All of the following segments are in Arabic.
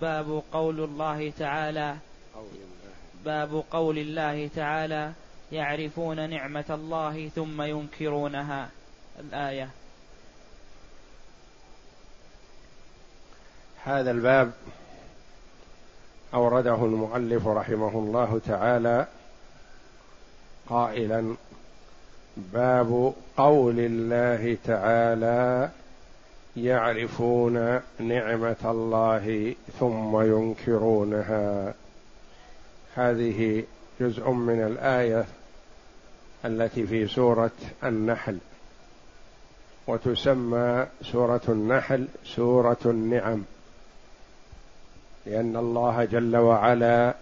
باب قول الله تعالى. باب قول الله تعالى. يعرفون نعمة الله ثم ينكرونها. الآية. هذا الباب أورده المؤلف رحمه الله تعالى قائلا باب قول الله تعالى يعرفون نعمة الله ثم ينكرونها. هذه جزء من الآية التي في سورة النحل وتسمى سورة النحل سورة النعم لأن الله جل وعلا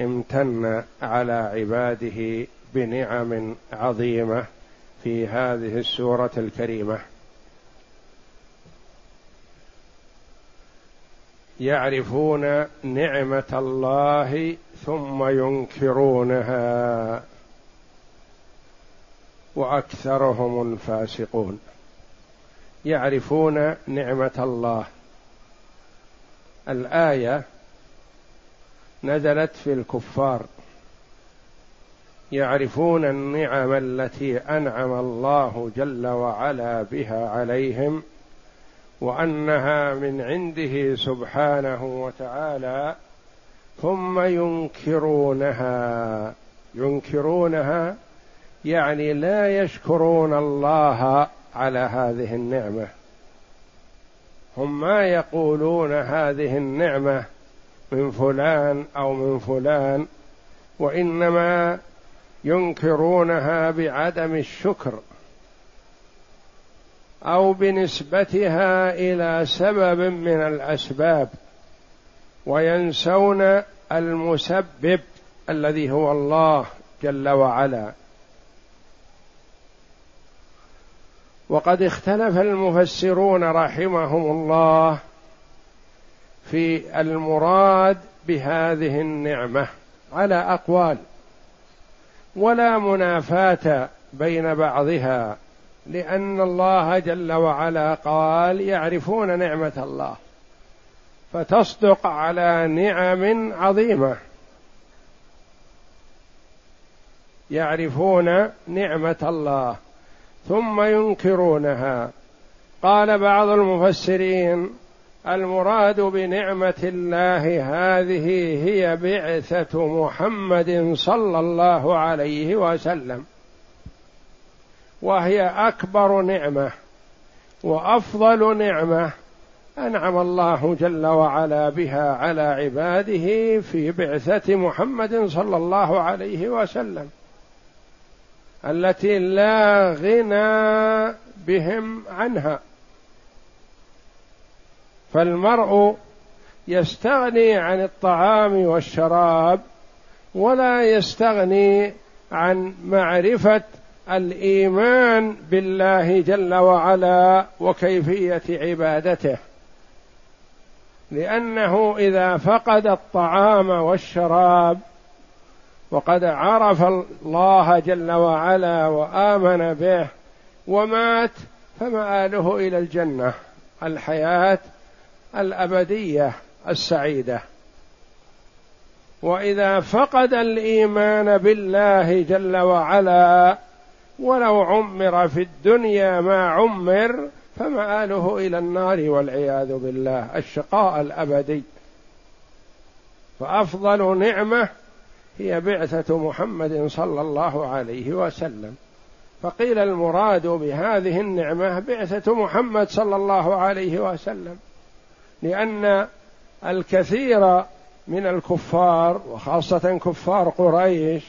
امتن على عباده بنعم عظيمة في هذه السورة الكريمة. يعرفون نعمة الله ثم ينكرونها. وأكثرهم الفاسقون. يعرفون نعمة الله. الآية نزلت في الكفار. يعرفون النعم التي أنعم الله جل وعلا بها عليهم. وأنها من عنده سبحانه وتعالى ثم ينكرونها. ينكرونها يعني لا يشكرون الله على هذه النعمة. هم ما يقولون هذه النعمة من فلان أو من فلان وإنما ينكرونها بعدم الشكر. أو بنسبتها إلى سبب من الأسباب وينسون المسبب الذي هو الله جل وعلا. وقد اختلف المفسرون رحمهم الله في المراد بهذه النعمة على أقوال ولا منافاة بين بعضها. لأن الله جل وعلا قال يعرفون نعمة الله فتصدق على نعم عظيمة. يعرفون نعمة الله ثم ينكرونها. قال بعض المفسرين المراد بنعمة الله هذه هي بعثة محمد صلى الله عليه وسلم. وهي أكبر نعمة وأفضل نعمة أنعم الله جل وعلا بها على عباده في بعثة محمد صلى الله عليه وسلم التي لا غنى بهم عنها. فالمرء يستغني عن الطعام والشراب ولا يستغني عن معرفة الإيمان بالله جل وعلا وكيفية عبادته. لأنه إذا فقد الطعام والشراب وقد عرف الله جل وعلا وآمن به ومات فمآله إلى الجنة الحياة الأبدية السعيدة. وإذا فقد الإيمان بالله جل وعلا ولو عمر في الدنيا ما عمر فمآله إلى النار والعياذ بالله الشقاء الأبدي. فأفضل نعمة هي بعثة محمد صلى الله عليه وسلم. فقيل المراد بهذه النعمة بعثة محمد صلى الله عليه وسلم لأن الكثير من الكفار وخاصة كفار قريش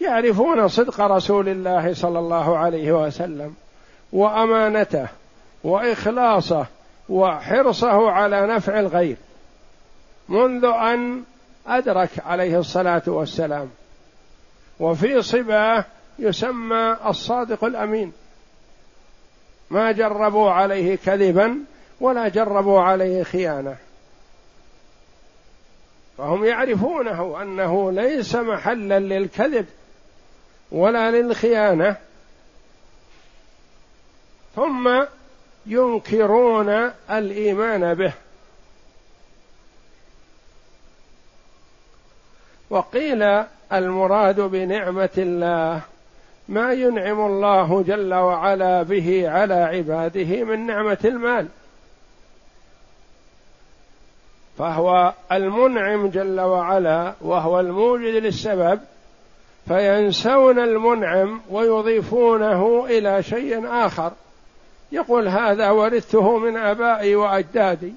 يعرفون صدق رسول الله صلى الله عليه وسلم وأمانته وإخلاصه وحرصه على نفع الغير منذ أن أدرك عليه الصلاة والسلام. وفي صباه يسمى الصادق الأمين. ما جربوا عليه كذبا ولا جربوا عليه خيانة. فهم يعرفونه أنه ليس محلا للكذب. ولا للخيانة. ثم ينكرون الإيمان به. وقيل المراد بنعمة الله ما ينعم الله جل وعلا به على عباده من نعمة المال. فهو المنعم جل وعلا وهو الموجد للسبب. فينسون المنعم ويضيفونه إلى شيء آخر. يقول هذا ورثته من أبائي وأجدادي.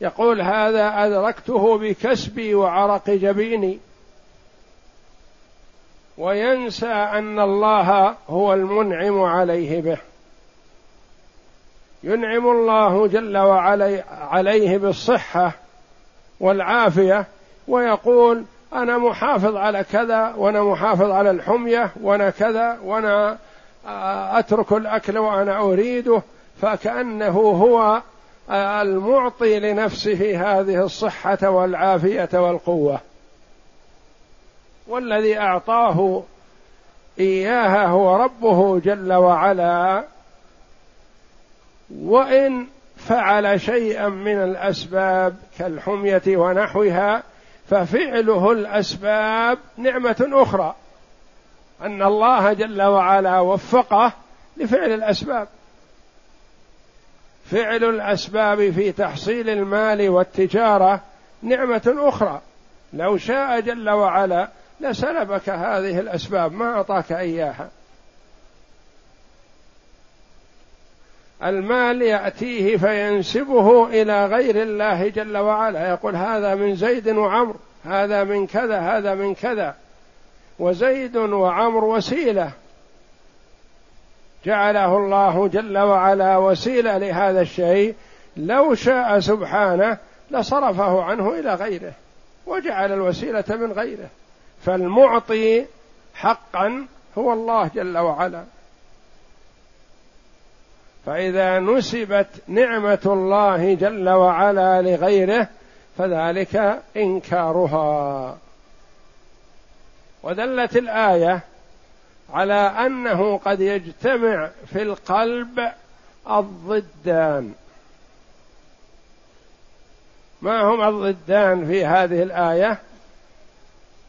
يقول هذا أدركته بكسبي وعرق جبيني. وينسى أن الله هو المنعم عليه به. ينعم الله جل وعلا عليه بالصحة والعافية ويقول أنا محافظ على كذا وأنا محافظ على الحمية وأنا كذا وأنا أترك الأكل وأنا أريده. فكأنه هو المعطي لنفسه هذه الصحة والعافية والقوة. والذي أعطاه اياها هو ربه جل وعلا. وإن فعل شيئا من الأسباب كالحمية ونحوها ففعله الأسباب نعمة أخرى. أن الله جل وعلا وفقه لفعل الأسباب. فعل الأسباب في تحصيل المال والتجارة نعمة أخرى. لو شاء جل وعلا لسلبك هذه الأسباب ما أعطاك إياها. المال يأتيه فينسبه إلى غير الله جل وعلا. يقول هذا من زيد وعمر هذا من كذا هذا من كذا. وزيد وعمر وسيلة. جعله الله جل وعلا وسيلة لهذا الشيء. لو شاء سبحانه لصرفه عنه إلى غيره وجعل الوسيلة من غيره. فالمعطي حقا هو الله جل وعلا. فإذا نسبت نعمة الله جل وعلا لغيره فذلك إنكارها. ودلت الآية على أنه قد يجتمع في القلب الضدان. ما هم الضدان في هذه الآية؟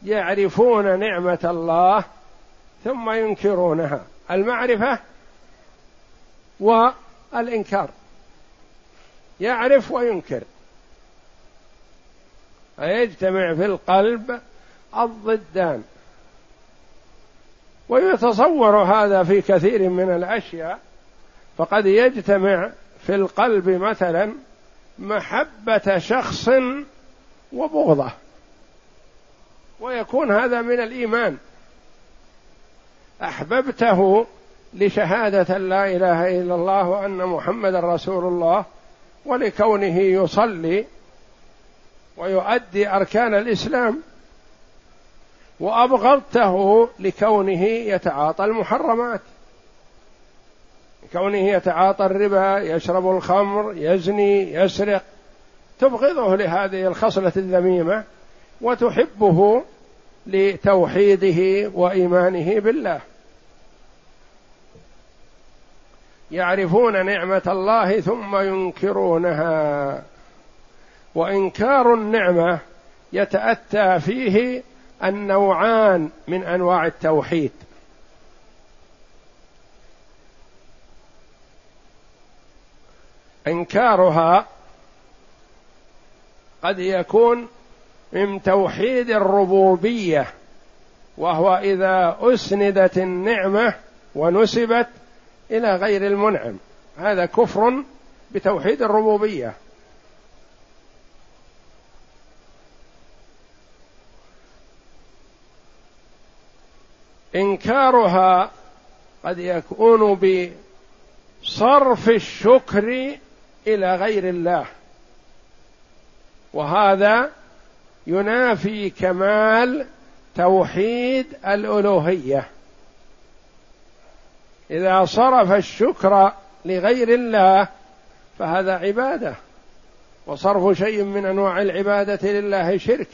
يعرفون نعمة الله ثم ينكرونها. المعرفة والإنكار. يعرف وينكر. فيجتمع في القلب الضدان. ويتصور هذا في كثير من الأشياء. فقد يجتمع في القلب مثلا محبة شخص وبغضة. ويكون هذا من الإيمان. أحببته لشهادة لا إله إلا الله وأن محمد رسول الله ولكونه يصلي ويؤدي أركان الإسلام وأبغضته لكونه يتعاطى المحرمات. كونه يتعاطى الربا يشرب الخمر يزني يسرق. تبغضه لهذه الخصلة الذميمة وتحبه لتوحيده وإيمانه بالله. يعرفون نعمة الله ثم ينكرونها. وإنكار النعمة يتأتى فيه النوعان من أنواع التوحيد. إنكارها قد يكون من توحيد الربوبية وهو إذا أسندت النعمة ونسبت إلى غير المنعم. هذا كفر بتوحيد الربوبية. إنكارها قد يكون بصرف الشكر إلى غير الله. وهذا ينافي كمال توحيد الألوهية. إذا صرف الشكر لغير الله فهذا عبادة. وصرف شيء من أنواع العبادة لله شرك.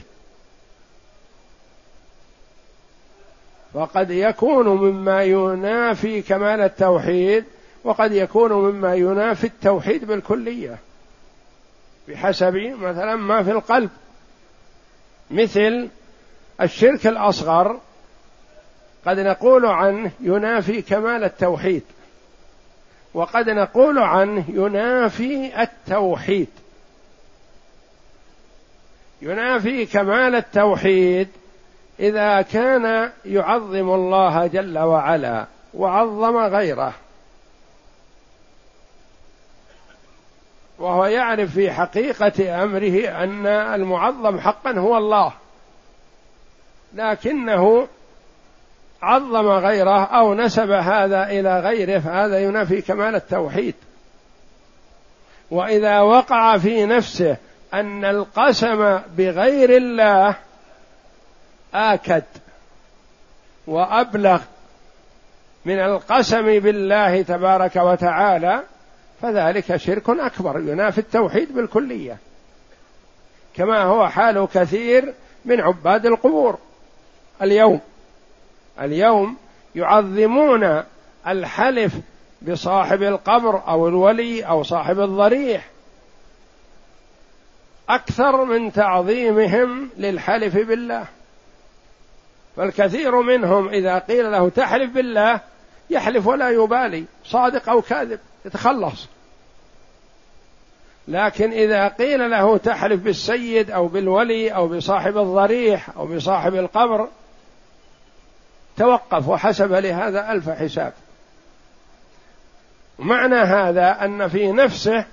وقد يكون مما ينافي كمال التوحيد وقد يكون مما ينافي التوحيد بالكلية. بحسب مثلا ما في القلب. مثل الشرك الأصغر قد نقول عنه ينافي كمال التوحيد. وقد نقول عنه ينافي التوحيد. ينافي كمال التوحيد إذا كان يعظم الله جل وعلا وعظم غيره. وهو يعرف في حقيقة أمره أن المعظم حقا هو الله. لكنه عظم غيره أو نسب هذا إلى غيره فهذا ينافي كمال التوحيد. وإذا وقع في نفسه أن القسم بغير الله آكد وأبلغ من القسم بالله تبارك وتعالى فذلك شرك أكبر ينافي التوحيد بالكلية. كما هو حال كثير من عباد القبور اليوم. اليوم يعظمون الحلف بصاحب القبر أو الولي أو صاحب الضريح. أكثر من تعظيمهم للحلف بالله. فالكثير منهم إذا قيل له تحلف بالله يحلف ولا يبالي صادق أو كاذب يتخلص. لكن إذا قيل له تحلف بالسيد أو بالولي أو بصاحب الضريح أو بصاحب القبر توقف وحسب لهذا ألف حساب. معنى هذا أن في نفسه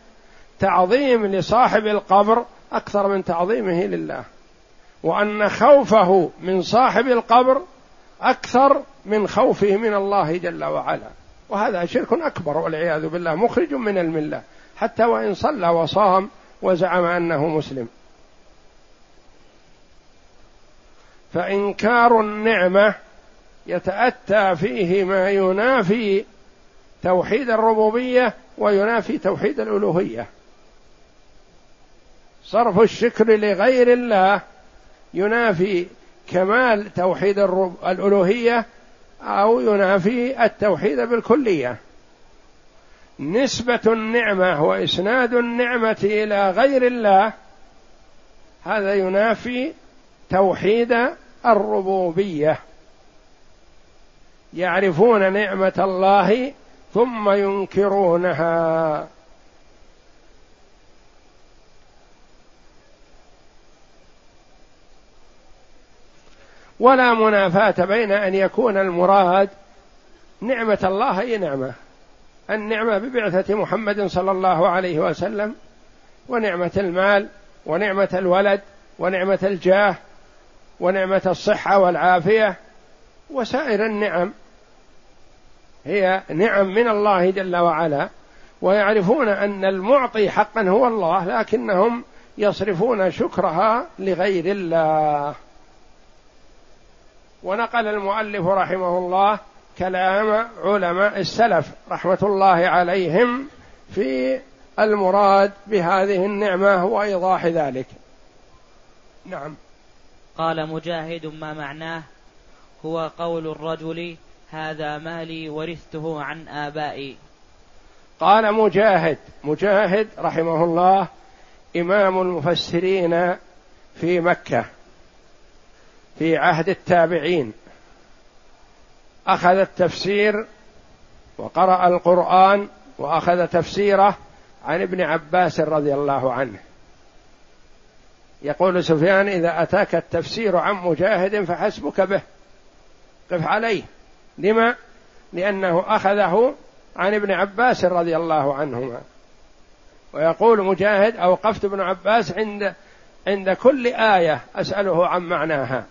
تعظيم لصاحب القبر أكثر من تعظيمه لله وأن خوفه من صاحب القبر أكثر من خوفه من الله جل وعلا. وهذا شرك أكبر والعياذ بالله مخرج من الملة حتى وإن صلى وصام وزعم أنه مسلم. فإنكار النعمة يتأتى فيه ما ينافي توحيد الربوبية وينافي توحيد الألوهية. صرف الشكر لغير الله ينافي كمال توحيد الألوهية أو ينافي التوحيد بالكلية. نسبة النعمة وإسناد النعمة إلى غير الله هذا ينافي توحيد الربوبية. يعرفون نعمة الله ثم ينكرونها. ولا منافاة بين أن يكون المراد نعمة الله هي نعمة؟ النعمة ببعثة محمد صلى الله عليه وسلم ونعمة المال ونعمة الولد ونعمة الجاه ونعمة الصحة والعافية وسائر النعم. هي نعم من الله جل وعلا ويعرفون أن المعطي حقا هو الله لكنهم يصرفون شكرها لغير الله. ونقل المؤلف رحمه الله كلام علماء السلف رحمة الله عليهم في المراد بهذه النعمة وإيضاح ذلك. نعم. قال مجاهد ما معناه هو قول الرجل هذا مالي ورثته عن آبائي. قال مجاهد مجاهد رحمه الله إمام المفسرين في مكة في عهد التابعين. أخذ التفسير وقرأ القرآن وأخذ تفسيره عن ابن عباس رضي الله عنه. يقول سفيان إذا أتاك التفسير عن مجاهد فحسبك به قف عليه. لما؟ لأنه أخذه عن ابن عباس رضي الله عنهما. ويقول مجاهد أوقفت ابن عباس عند عند كل آية أسأله عن معناها.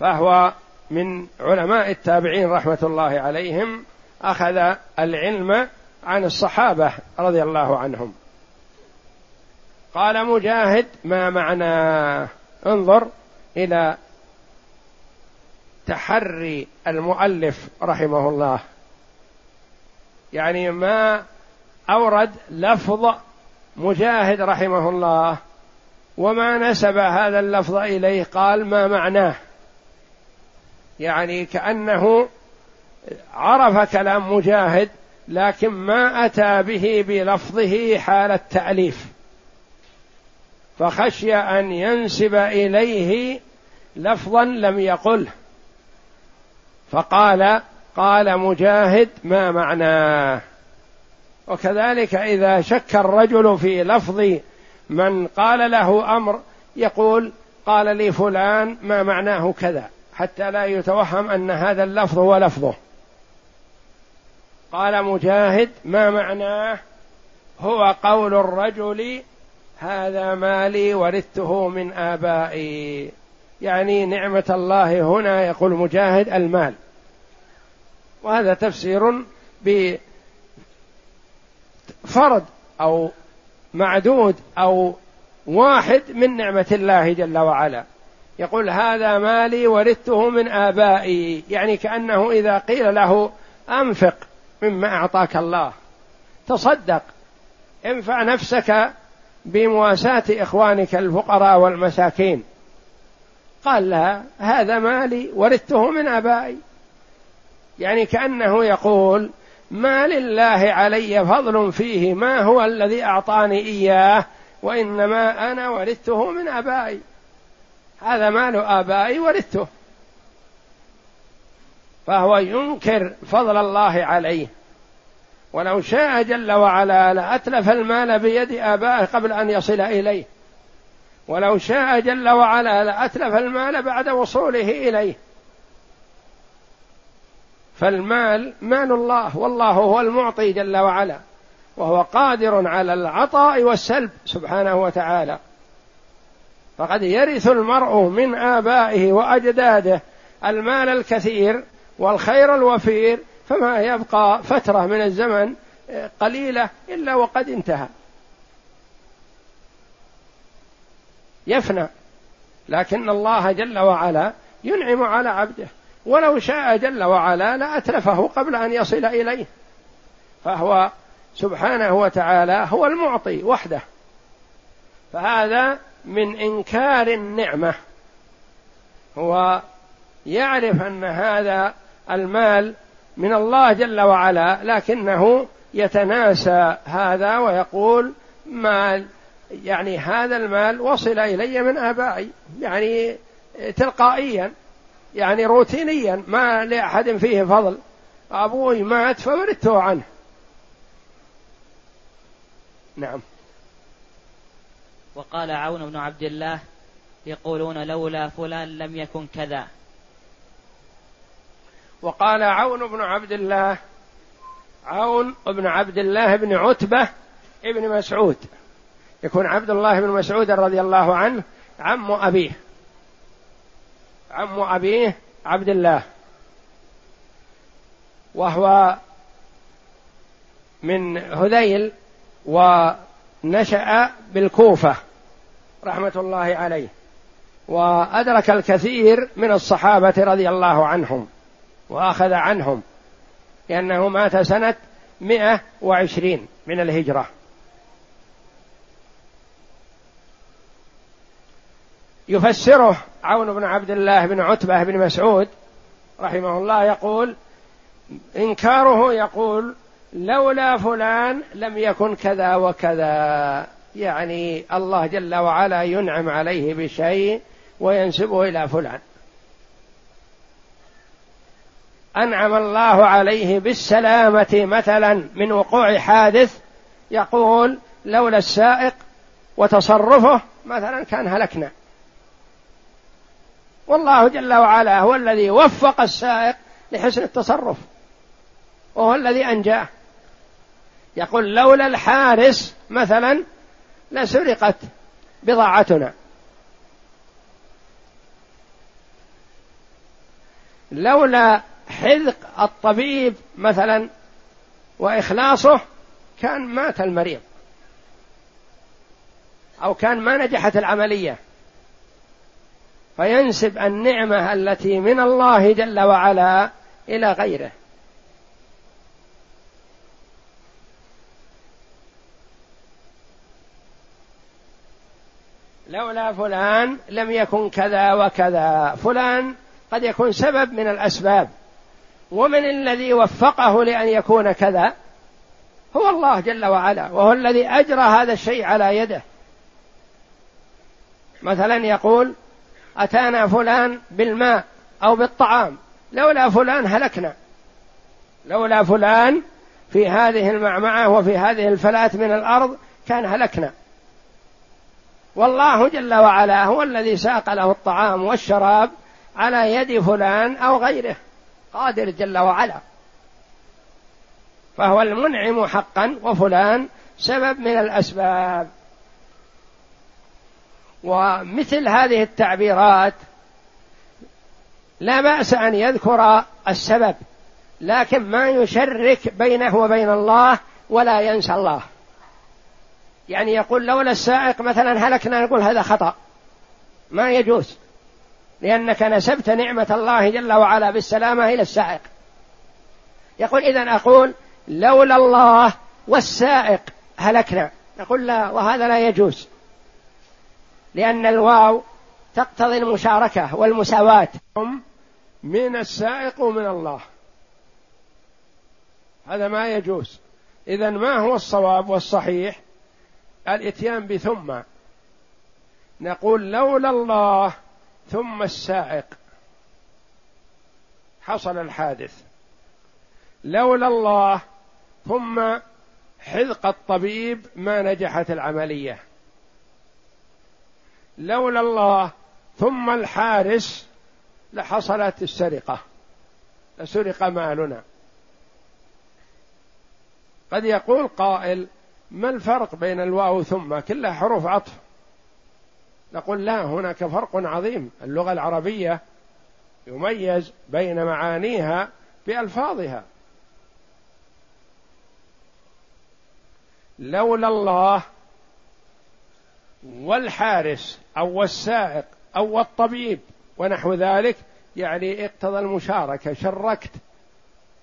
فهو من علماء التابعين رحمة الله عليهم أخذ العلم عن الصحابة رضي الله عنهم. قال مجاهد ما معناه انظر. إلى تحري المؤلف رحمه الله. يعني ما أورد لفظ مجاهد رحمه الله وما نسب هذا اللفظ إليه قال ما معناه؟ يعني كأنه عرف كلام مجاهد لكن ما أتى به بلفظه حال التأليف. فخشي أن ينسب إليه لفظا لم يقله فقال قال مجاهد ما معناه وكذلك إذا شك الرجل في لفظ من قال له أمر يقول قال لي فلان ما معناه كذا؟ حتى لا يتوهم أن هذا اللفظ هو لفظه. قال مجاهد ما معناه؟ هو قول الرجل هذا مالي ورثته من آبائي. يعني نعمة الله هنا يقول مجاهد المال. وهذا تفسير بفرد أو معدود أو واحد من نعمة الله جل وعلا. يقول هذا مالي ورثته من آبائي. يعني كأنه إذا قيل له أنفق مما أعطاك الله. تصدق. انفع نفسك بمواساة إخوانك الفقراء والمساكين. قال لا هذا مالي ورثته من آبائي. يعني كأنه يقول ما لله علي فضل فيه ما هو الذي أعطاني إياه وإنما أنا ورثته من آبائي. هذا مال آبائي ورثته. فهو ينكر فضل الله عليه. ولو شاء جل وعلا لأتلف المال بيد آبائه قبل أن يصل إليه. ولو شاء جل وعلا لأتلف المال بعد وصوله إليه. فالمال مال الله والله هو المعطي جل وعلا وهو قادر على العطاء والسلب سبحانه وتعالى. فقد يرث المرء من آبائه وأجداده المال الكثير والخير الوفير فما يبقى فترة من الزمن قليلة إلا وقد انتهى. يفنى. لكن الله جل وعلا ينعم على عبده. ولو شاء جل وعلا لأتلفه قبل أن يصل إليه. فهو سبحانه وتعالى هو المعطي وحده. فهذا من إنكار النعمة. هو يعرف أن هذا المال من الله جل وعلا لكنه يتناسى هذا ويقول مال يعني هذا المال وصل إلي من آبائي يعني تلقائيا يعني روتينيا ما لأحد فيه فضل. أبوي مات فورثته عنه. نعم. وقال عون بن عبد الله يقولون لولا فلان لم يكن كذا. وقال عون بن عبد الله عون بن عبد الله بن عتبة ابن مسعود. يكون عبد الله بن مسعود رضي الله عنه عم أبيه. عم أبيه عبد الله. وهو من هذيل ونشأ بالكوفة رحمة الله عليه. وأدرك الكثير من الصحابة رضي الله عنهم. وأخذ عنهم لأنه مات سنة مئة وعشرين من الهجرة. يفسره عون بن عبد الله بن عتبة بن مسعود رحمه الله يقول إنكاره يقول لولا فلان لم يكن كذا وكذا. يعني الله جل وعلا ينعم عليه بشيء وينسبه إلى فلان. أنعم الله عليه بالسلامة مثلا من وقوع حادث يقول لولا السائق وتصرفه مثلا كان هلكنا. والله جل وعلا هو الذي وفق السائق لحسن التصرف. وهو الذي أنجاه. يقول لولا الحارس مثلا لسرقت بضاعتنا. لولا حذق الطبيب مثلا وإخلاصه كان مات المريض أو كان ما نجحت العملية. فينسب النعمة التي من الله جل وعلا إلى غيره. لولا فلان لم يكن كذا وكذا. فلان قد يكون سبب من الأسباب. ومن الذي وفقه لأن يكون كذا؟ هو الله جل وعلا وهو الذي أجرى هذا الشيء على يده. مثلا يقول أتانا فلان بالماء أو بالطعام لولا فلان هلكنا. لولا فلان في هذه المعمعة وفي هذه الفلاه من الأرض كان هلكنا. والله جل وعلا هو الذي ساق له الطعام والشراب على يد فلان أو غيره. قادر جل وعلا. فهو المنعم حقا وفلان سبب من الأسباب. ومثل هذه التعبيرات لا بأس أن يذكر السبب لكن ما يشرك بينه وبين الله ولا ينسى الله. يعني يقول لولا السائق مثلا هلكنا نقول هذا خطأ. ما يجوز. لأنك نسبت نعمة الله جل وعلا بالسلامة إلى السائق. يقول إذا أقول لولا الله والسائق هلكنا. نقول لا وهذا لا يجوز. لأن الواو تقتضي المشاركة والمساواة. من السائق ومن الله. هذا ما يجوز. إذا ما هو الصواب والصحيح؟ الإتيان بثم. نقول لولا الله ثم السائق. حصل الحادث. لولا الله ثم حذق الطبيب ما نجحت العملية. لولا الله ثم الحارس لحصلت السرقة. لسرق مالنا. قد يقول قائل ما الفرق بين الواو ثم؟ كلها حروف عطف. نقول لا هناك فرق عظيم. اللغة العربية يميز بين معانيها بألفاظها. لولا الله والحارس أو السائق أو الطبيب ونحو ذلك يعني اقتضى المشاركة شركت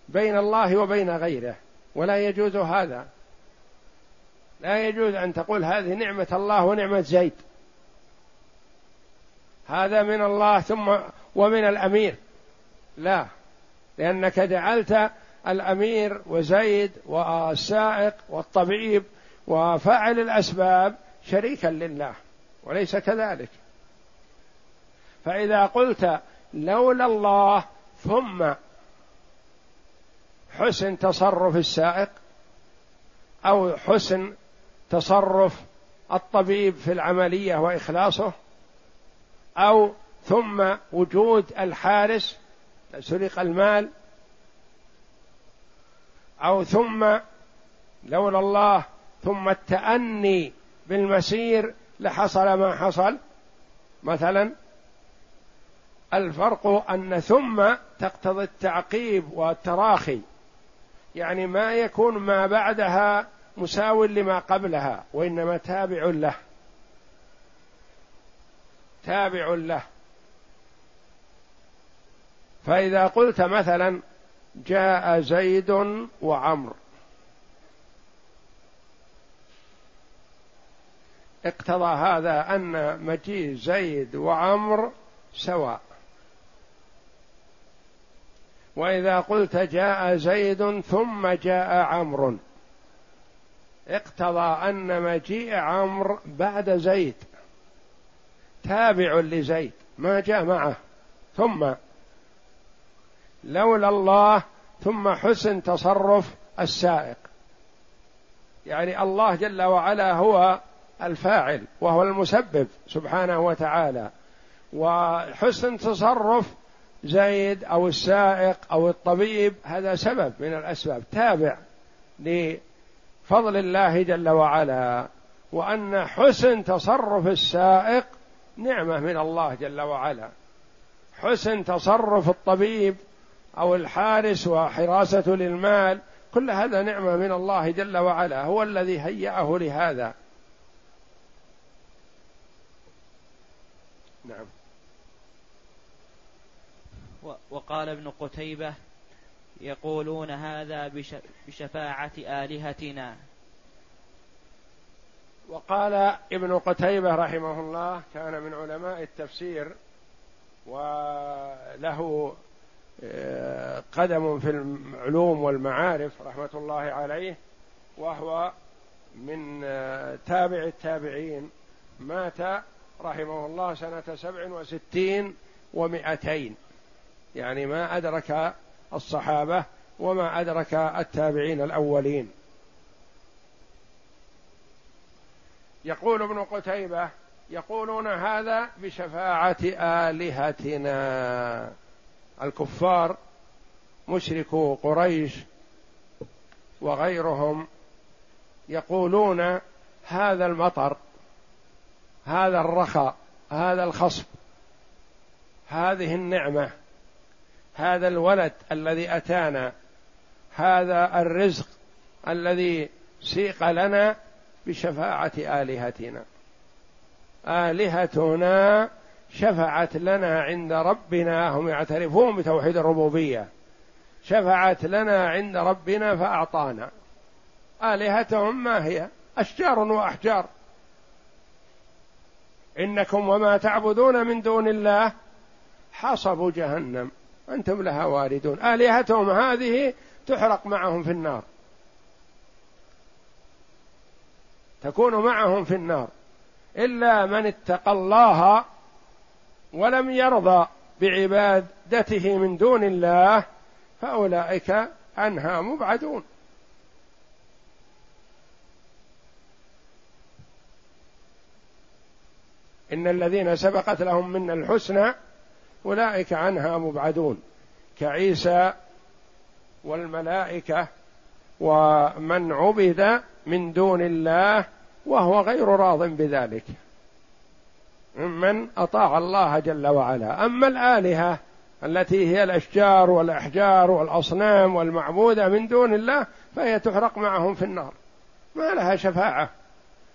بين الله وبين غيره. ولا يجوز هذا. لا يجوز أن تقول هذه نعمة الله ونعمة زيد. هذا من الله ثم ومن الأمير. لا لأنك جعلت الأمير وزيد والسائق والطبيب وفاعل الأسباب شريكا لله وليس كذلك. فإذا قلت لولا الله ثم حسن تصرف السائق أو حسن تصرف الطبيب في العملية وإخلاصه أو ثم وجود الحارس سرق المال أو ثم لولا الله ثم التأني بالمسير لحصل ما حصل. مثلا الفرق أن ثم تقتضي التعقيب والتراخي يعني ما يكون ما بعدها مساو لما قبلها وإنما تابع له. تابع له. فإذا قلت مثلا جاء زيد وعمر اقتضى هذا أن مجيء زيد وعمر سواء. وإذا قلت جاء زيد ثم جاء عمرو. اقتضى أن مجيء عمرو بعد زيد. تابع لزيد. ما جاء معه. ثم لولا الله ثم حسن تصرف السائق. يعني الله جل وعلا هو الفاعل وهو المسبب سبحانه وتعالى. وحسن تصرف زيد أو السائق أو الطبيب هذا سبب من الأسباب. تابع فضل الله جل وعلا. وأن حسن تصرف السائق نعمة من الله جل وعلا. حسن تصرف الطبيب أو الحارس وحراسته للمال كل هذا نعمة من الله جل وعلا هو الذي هيأه لهذا. نعم. وقال ابن قتيبة يقولون هذا بشفاعة آلهتنا. وقال ابن قتيبة رحمه الله كان من علماء التفسير وله آه، قدم في العلوم والمعارف رحمة الله عليه وهو من آه، تابع التابعين. مات رحمه الله سنة سبع وستين ومائتين يعني ما أدرك الصحابة وما أدرك التابعين الأولين. يقول ابن قتيبة يقولون هذا بشفاعة آلهتنا. الكفار مشركو قريش وغيرهم يقولون هذا المطر هذا الرخاء هذا الخصب هذه النعمة هذا الولد الذي أتانا هذا الرزق الذي سيق لنا بشفاعة آلهتنا. آلهتنا شفعت لنا عند ربنا هم يعترفون بتوحيد الربوبية. شفعت لنا عند ربنا فأعطانا. آلهتهم ما هي؟ أشجار وأحجار. إنكم وما تعبدون من دون الله حصب جهنم. أنتم لها واردون. آلهتهم هذه تحرق معهم في النار. تكون معهم في النار. إلا من اتقى الله ولم يرضى بعبادته من دون الله فأولئك عنها مبعدون. إن الذين سبقت لهم منا الحسنى أولئك عنها مبعدون. كعيسى والملائكة ومن عبد من دون الله وهو غير راض بذلك. ممن أطاع الله جل وعلا. أما الآلهة التي هي الأشجار والأحجار والأصنام والمعبودة من دون الله فهي تحرق معهم في النار. ما لها شفاعة.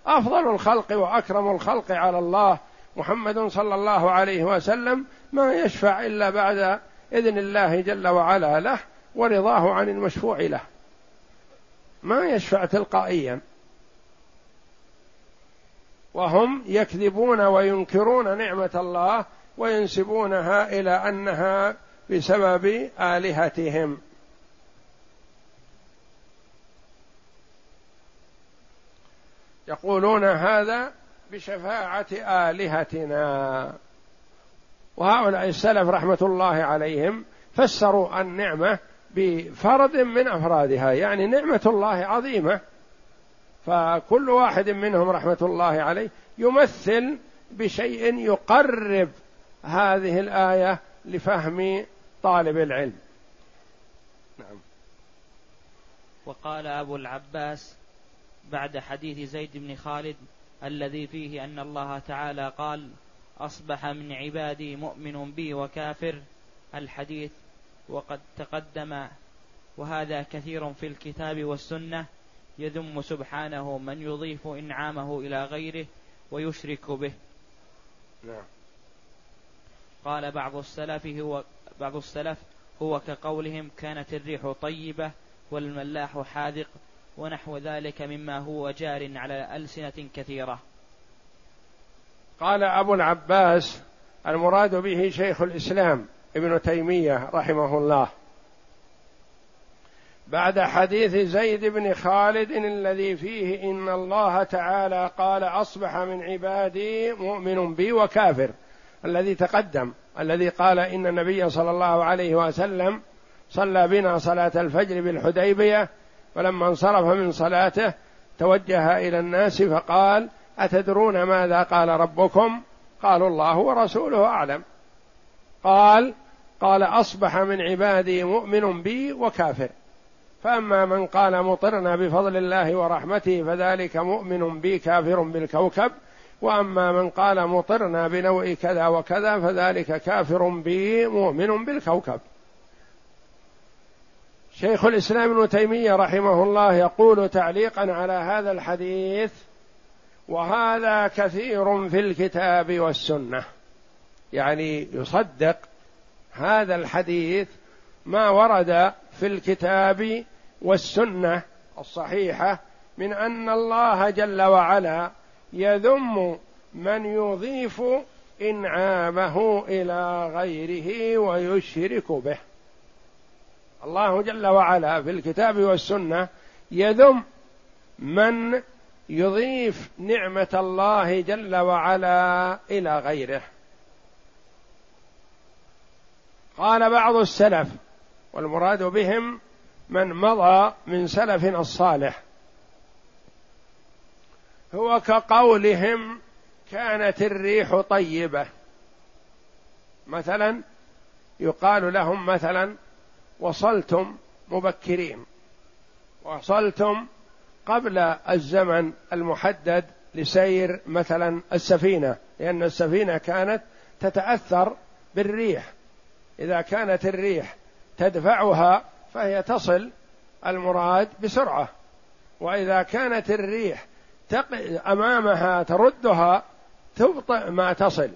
أفضل الخلق وأكرم الخلق على الله محمد صلى الله عليه وسلم ما يشفع إلا بعد إذن الله جل وعلا له ورضاه عن المشفوع له. ما يشفع تلقائيا. وهم يكذبون وينكرون نعمة الله وينسبونها إلى أنها بسبب آلهتهم. يقولون هذا بشفاعة آلهتنا. وهؤلاء السلف رحمة الله عليهم فسروا النعمة بفرد من أفرادها يعني نعمة الله عظيمة. فكل واحد منهم رحمة الله عليه يمثل بشيء يقرب هذه الآية لفهم طالب العلم. نعم. وقال أبو العباس بعد حديث زيد بن خالد الذي فيه أن الله تعالى قال أصبح من عبادي مؤمن بي وكافر. الحديث وقد تقدم وهذا كثير في الكتاب والسنة. يذم سبحانه من يضيف إنعامه إلى غيره ويشرك به. نعم. قال بعض السلف هو بعض السلف هو كقولهم كانت الريح طيبة والملاح حاذق ونحو ذلك مما هو جار على ألسنة كثيرة. قال أبو العباس المراد به شيخ الإسلام ابن تيمية رحمه الله. بعد حديث زيد بن خالد الذي فيه إن الله تعالى قال أصبح من عبادي مؤمن بي وكافر الذي تقدم الذي قال إن النبي صلى الله عليه وسلم صلى بنا صلاة الفجر بالحديبية فلما انصرف من صلاته توجه إلى الناس فقال أتدرون ماذا قال ربكم؟ قالوا الله ورسوله أعلم. قال قال أصبح من عبادي مؤمن بي وكافر. فأما من قال مطرنا بفضل الله ورحمته فذلك مؤمن بي كافر بالكوكب وأما من قال مطرنا بنوء كذا وكذا فذلك كافر بي مؤمن بالكوكب. شيخ الإسلام ابن تيمية رحمه الله يقول تعليقا على هذا الحديث وهذا كثير في الكتاب والسنة. يعني يصدق هذا الحديث ما ورد في الكتاب والسنة الصحيحة من أن الله جل وعلا يذم من يضيف إنعامه إلى غيره ويشرك به. الله جل وعلا في الكتاب والسنة يذم من يضيف نعمة الله جل وعلا إلى غيره. قال بعض السلف والمراد بهم من مضى من سلفنا الصالح. هو كقولهم كانت الريح طيبة. مثلا يقال لهم مثلا وصلتم مبكرين. وصلتم قبل الزمن المحدد لسير مثلا السفينة لأن السفينة كانت تتأثر بالريح. إذا كانت الريح تدفعها فهي تصل المراد بسرعة. وإذا كانت الريح أمامها تردها تبطئ ما تصل.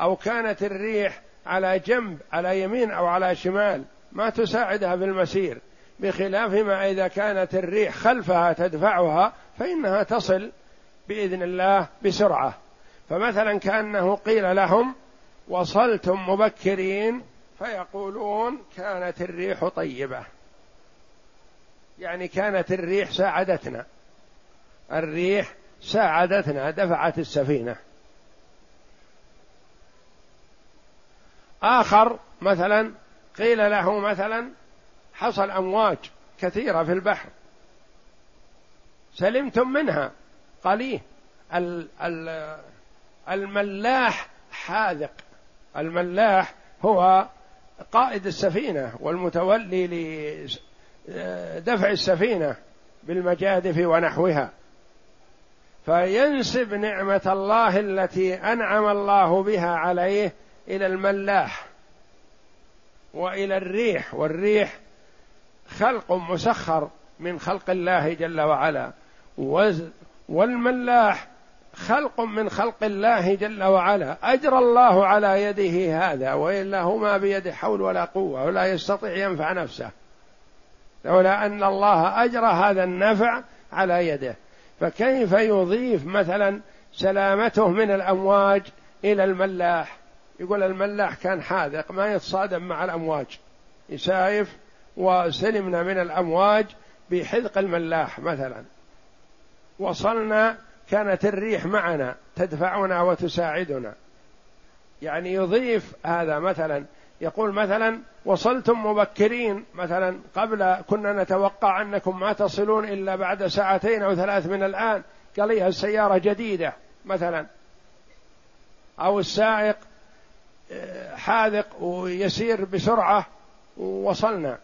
أو كانت الريح على جنب على يمين أو على شمال ما تساعدها في المسير بخلاف ما إذا كانت الريح خلفها تدفعها فإنها تصل بإذن الله بسرعة. فمثلا كأنه قيل لهم وصلتم مبكرين فيقولون كانت الريح طيبة. يعني كانت الريح ساعدتنا. الريح ساعدتنا دفعت السفينة. آخر مثلا قيل له مثلا حصل أمواج كثيرة في البحر. سلمتم منها. قال الملاح حاذق. الملاح هو قائد السفينة والمتولي لدفع السفينة بالمجادف ونحوها. فينسب نعمة الله التي أنعم الله بها عليه إلى الملاح وإلى الريح والريح خلق مسخر من خلق الله جل وعلا. والملاح خلق من خلق الله جل وعلا. اجرى الله على يده هذا وإلا هو ما بيده حول ولا قوة ولا يستطيع ينفع نفسه. لولا أن الله اجرى هذا النفع على يده. فكيف يضيف مثلا سلامته من الأمواج إلى الملاح؟ يقول الملاح كان حاذق ما يتصادم مع الأمواج. يسايف وسلمنا من الأمواج بحذق الملاح مثلا. وصلنا كانت الريح معنا تدفعنا وتساعدنا. يعني يضيف هذا مثلا يقول مثلا وصلتم مبكرين مثلا قبل كنا نتوقع أنكم ما تصلون إلا بعد ساعتين أو ثلاث من الآن. قال لي السيارة جديدة مثلا. أو السائق آه، حاذق ويسير بسرعة ووصلنا.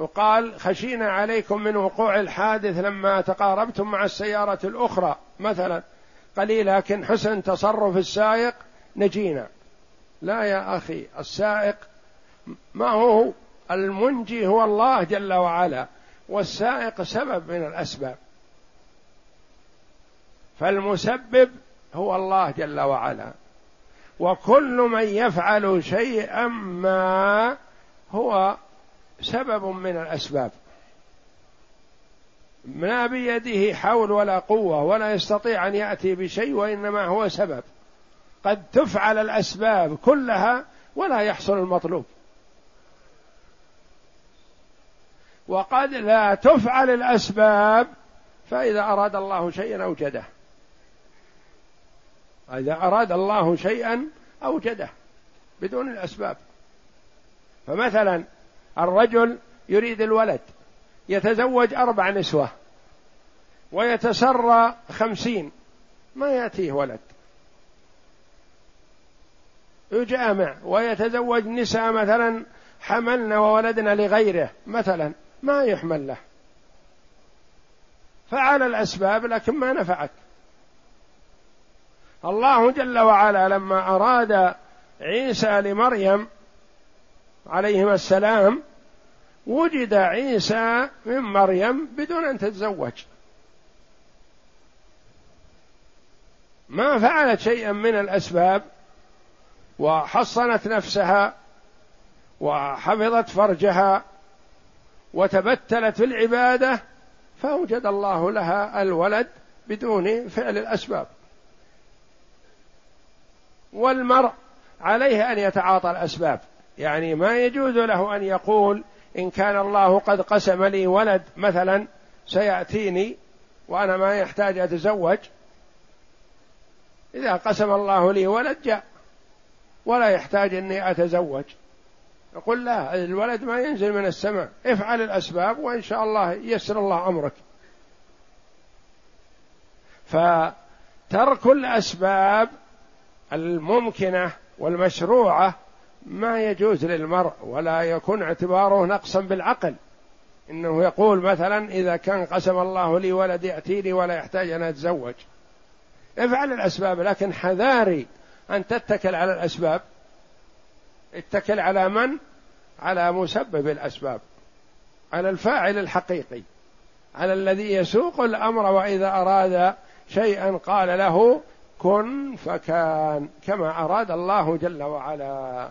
وقال خشينا عليكم من وقوع الحادث لما تقاربتم مع السيارة الأخرى مثلا. قليل لكن حسن تصرف السائق نجينا. لا يا أخي السائق ما هو المنجي هو الله جل وعلا والسائق سبب من الأسباب. فالمسبب هو الله جل وعلا. وكل من يفعل شيئا ما هو سبب من الأسباب. ما بيده حول ولا قوة ولا يستطيع أن يأتي بشيء وإنما هو سبب. قد تفعل الأسباب كلها ولا يحصل المطلوب. وقد لا تفعل الأسباب فإذا أراد الله شيئا أوجده. إذا أراد الله شيئا أوجده بدون الأسباب. فمثلا الرجل يريد الولد يتزوج أربع نسوة ويتسرى خمسين ما يأتيه ولد. يجامع ويتزوج نساء مثلا حملنا وولدنا لغيره مثلا ما يحمل له. فعل الأسباب لكن ما نفعت الله جل وعلا لما أراد عيسى لمريم عليهما السلام وجد عيسى من مريم بدون أن تتزوج. ما فعلت شيئا من الأسباب وحصنت نفسها وحفظت فرجها وتبتلت في العباده فأوجد الله لها الولد بدون فعل الأسباب. والمرء عليه أن يتعاطى الأسباب. يعني ما يجوز له أن يقول إن كان الله قد قسم لي ولد مثلا سيأتيني وأنا ما يحتاج أتزوج. إذا قسم الله لي ولد جاء ولا يحتاج أني أتزوج. يقول لا الولد ما ينزل من السماء. افعل الأسباب وإن شاء الله يسر الله أمرك. فترك الأسباب الممكنة والمشروعة ما يجوز للمرء ولا يكون اعتباره نقصا بالعقل. إنه يقول مثلا إذا كان قسم الله لي ولد ياتيني ولا يحتاج أن أتزوج. افعل الأسباب لكن حذاري أن تتكل على الأسباب. اتكل على من؟ على مسبب الأسباب. على الفاعل الحقيقي. على الذي يسوق الأمر وإذا أراد شيئا قال له كن فكان كما أراد الله جل وعلا.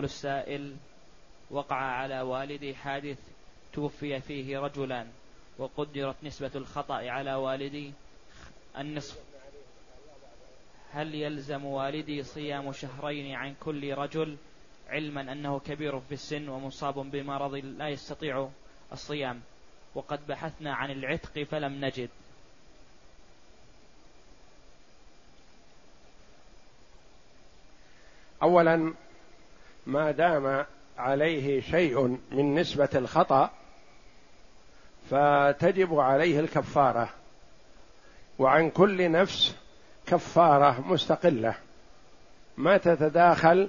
يقول السائل وقع على والدي حادث توفي فيه رجلان وقدرت نسبة الخطأ على والدي النصف. هل يلزم والدي صيام شهرين عن كل رجل؟ علما أنه كبير في السن ومصاب بمرض لا يستطيع الصيام. وقد بحثنا عن العتق فلم نجد. اولا ما دام عليه شيء من نسبة الخطأ فتجب عليه الكفارة وعن كل نفس كفارة مستقلة. ما تتداخل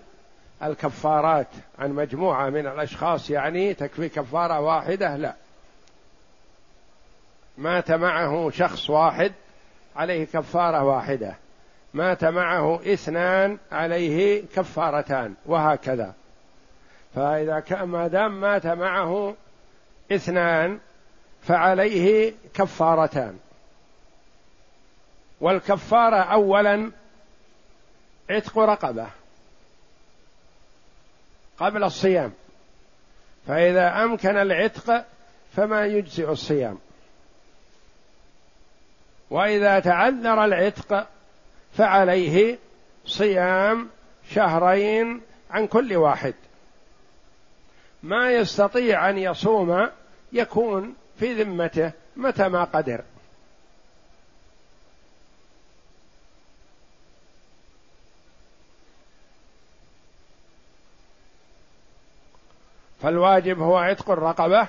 الكفارات عن مجموعة من الأشخاص يعني تكفي كفارة واحدة؟ لا. مات معه شخص واحد عليه كفارة واحدة. مات معه اثنان عليه كفارتان وهكذا. فإذا كان ما دام مات معه اثنان فعليه كفارتان. والكفارة أولا عتق رقبة قبل الصيام. فإذا أمكن العتق فما يجزئ الصيام. وإذا تعذر العتق فعليه صيام شهرين عن كل واحد. ما يستطيع أن يصوم يكون في ذمته متى ما قدر. فالواجب هو عتق الرقبة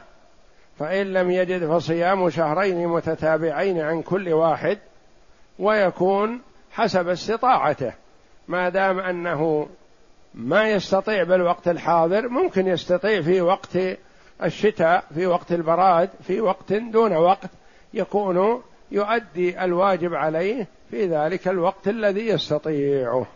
فإن لم يجد فصيام شهرين متتابعين عن كل واحد ويكون حسب استطاعته. ما دام أنه ما يستطيع بالوقت الحاضر ممكن يستطيع في وقت الشتاء في وقت البراد في وقت دون وقت يكون يؤدي الواجب عليه في ذلك الوقت الذي يستطيعه.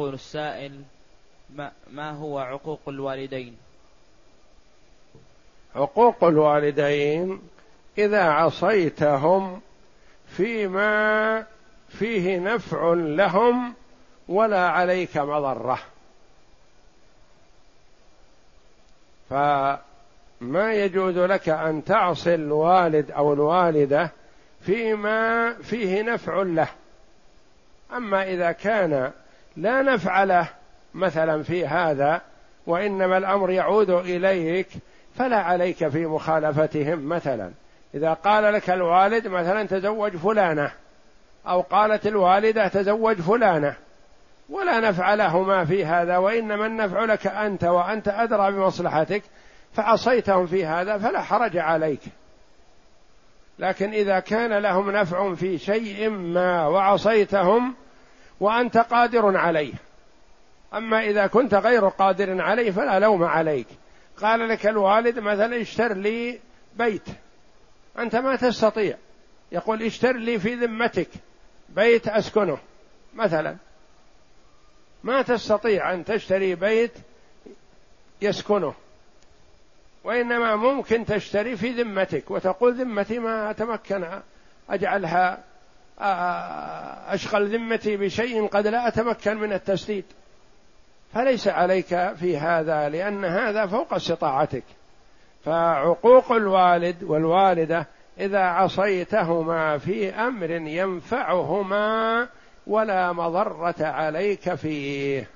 يقول السائل ما, هو عقوق الوالدين؟ عقوق الوالدين إذا عصيتهم فيما فيه نفع لهم ولا عليك مضرة. فما يجوز لك أن تعصي الوالد أو الوالدة فيما فيه نفع له. أما إذا كان لا نفع له مثلا في هذا وإنما الأمر يعود إليك فلا عليك في مخالفتهم مثلا. إذا قال لك الوالد مثلا تزوج فلانة أو قالت الوالدة تزوج فلانة ولا نفع لهما في هذا وإنما النفع لك أنت وأنت أدرى بمصلحتك فعصيتهم في هذا فلا حرج عليك. لكن إذا كان لهم نفع في شيء ما وعصيتهم وأنت قادر عليه. أما إذا كنت غير قادر عليه فلا لوم عليك. قال لك الوالد مثلا اشتر لي بيت. أنت ما تستطيع. يقول اشتر لي في ذمتك بيت أسكنه. مثلا. ما تستطيع أن تشتري بيت يسكنه. وإنما ممكن تشتري في ذمتك. وتقول ذمتي ما أتمكن أجعلها أشغل ذمتي بشيء قد لا أتمكن من التسديد فليس عليك في هذا لأن هذا فوق استطاعتك. فعقوق الوالد والوالدة إذا عصيتهما في أمر ينفعهما ولا مضرة عليك فيه.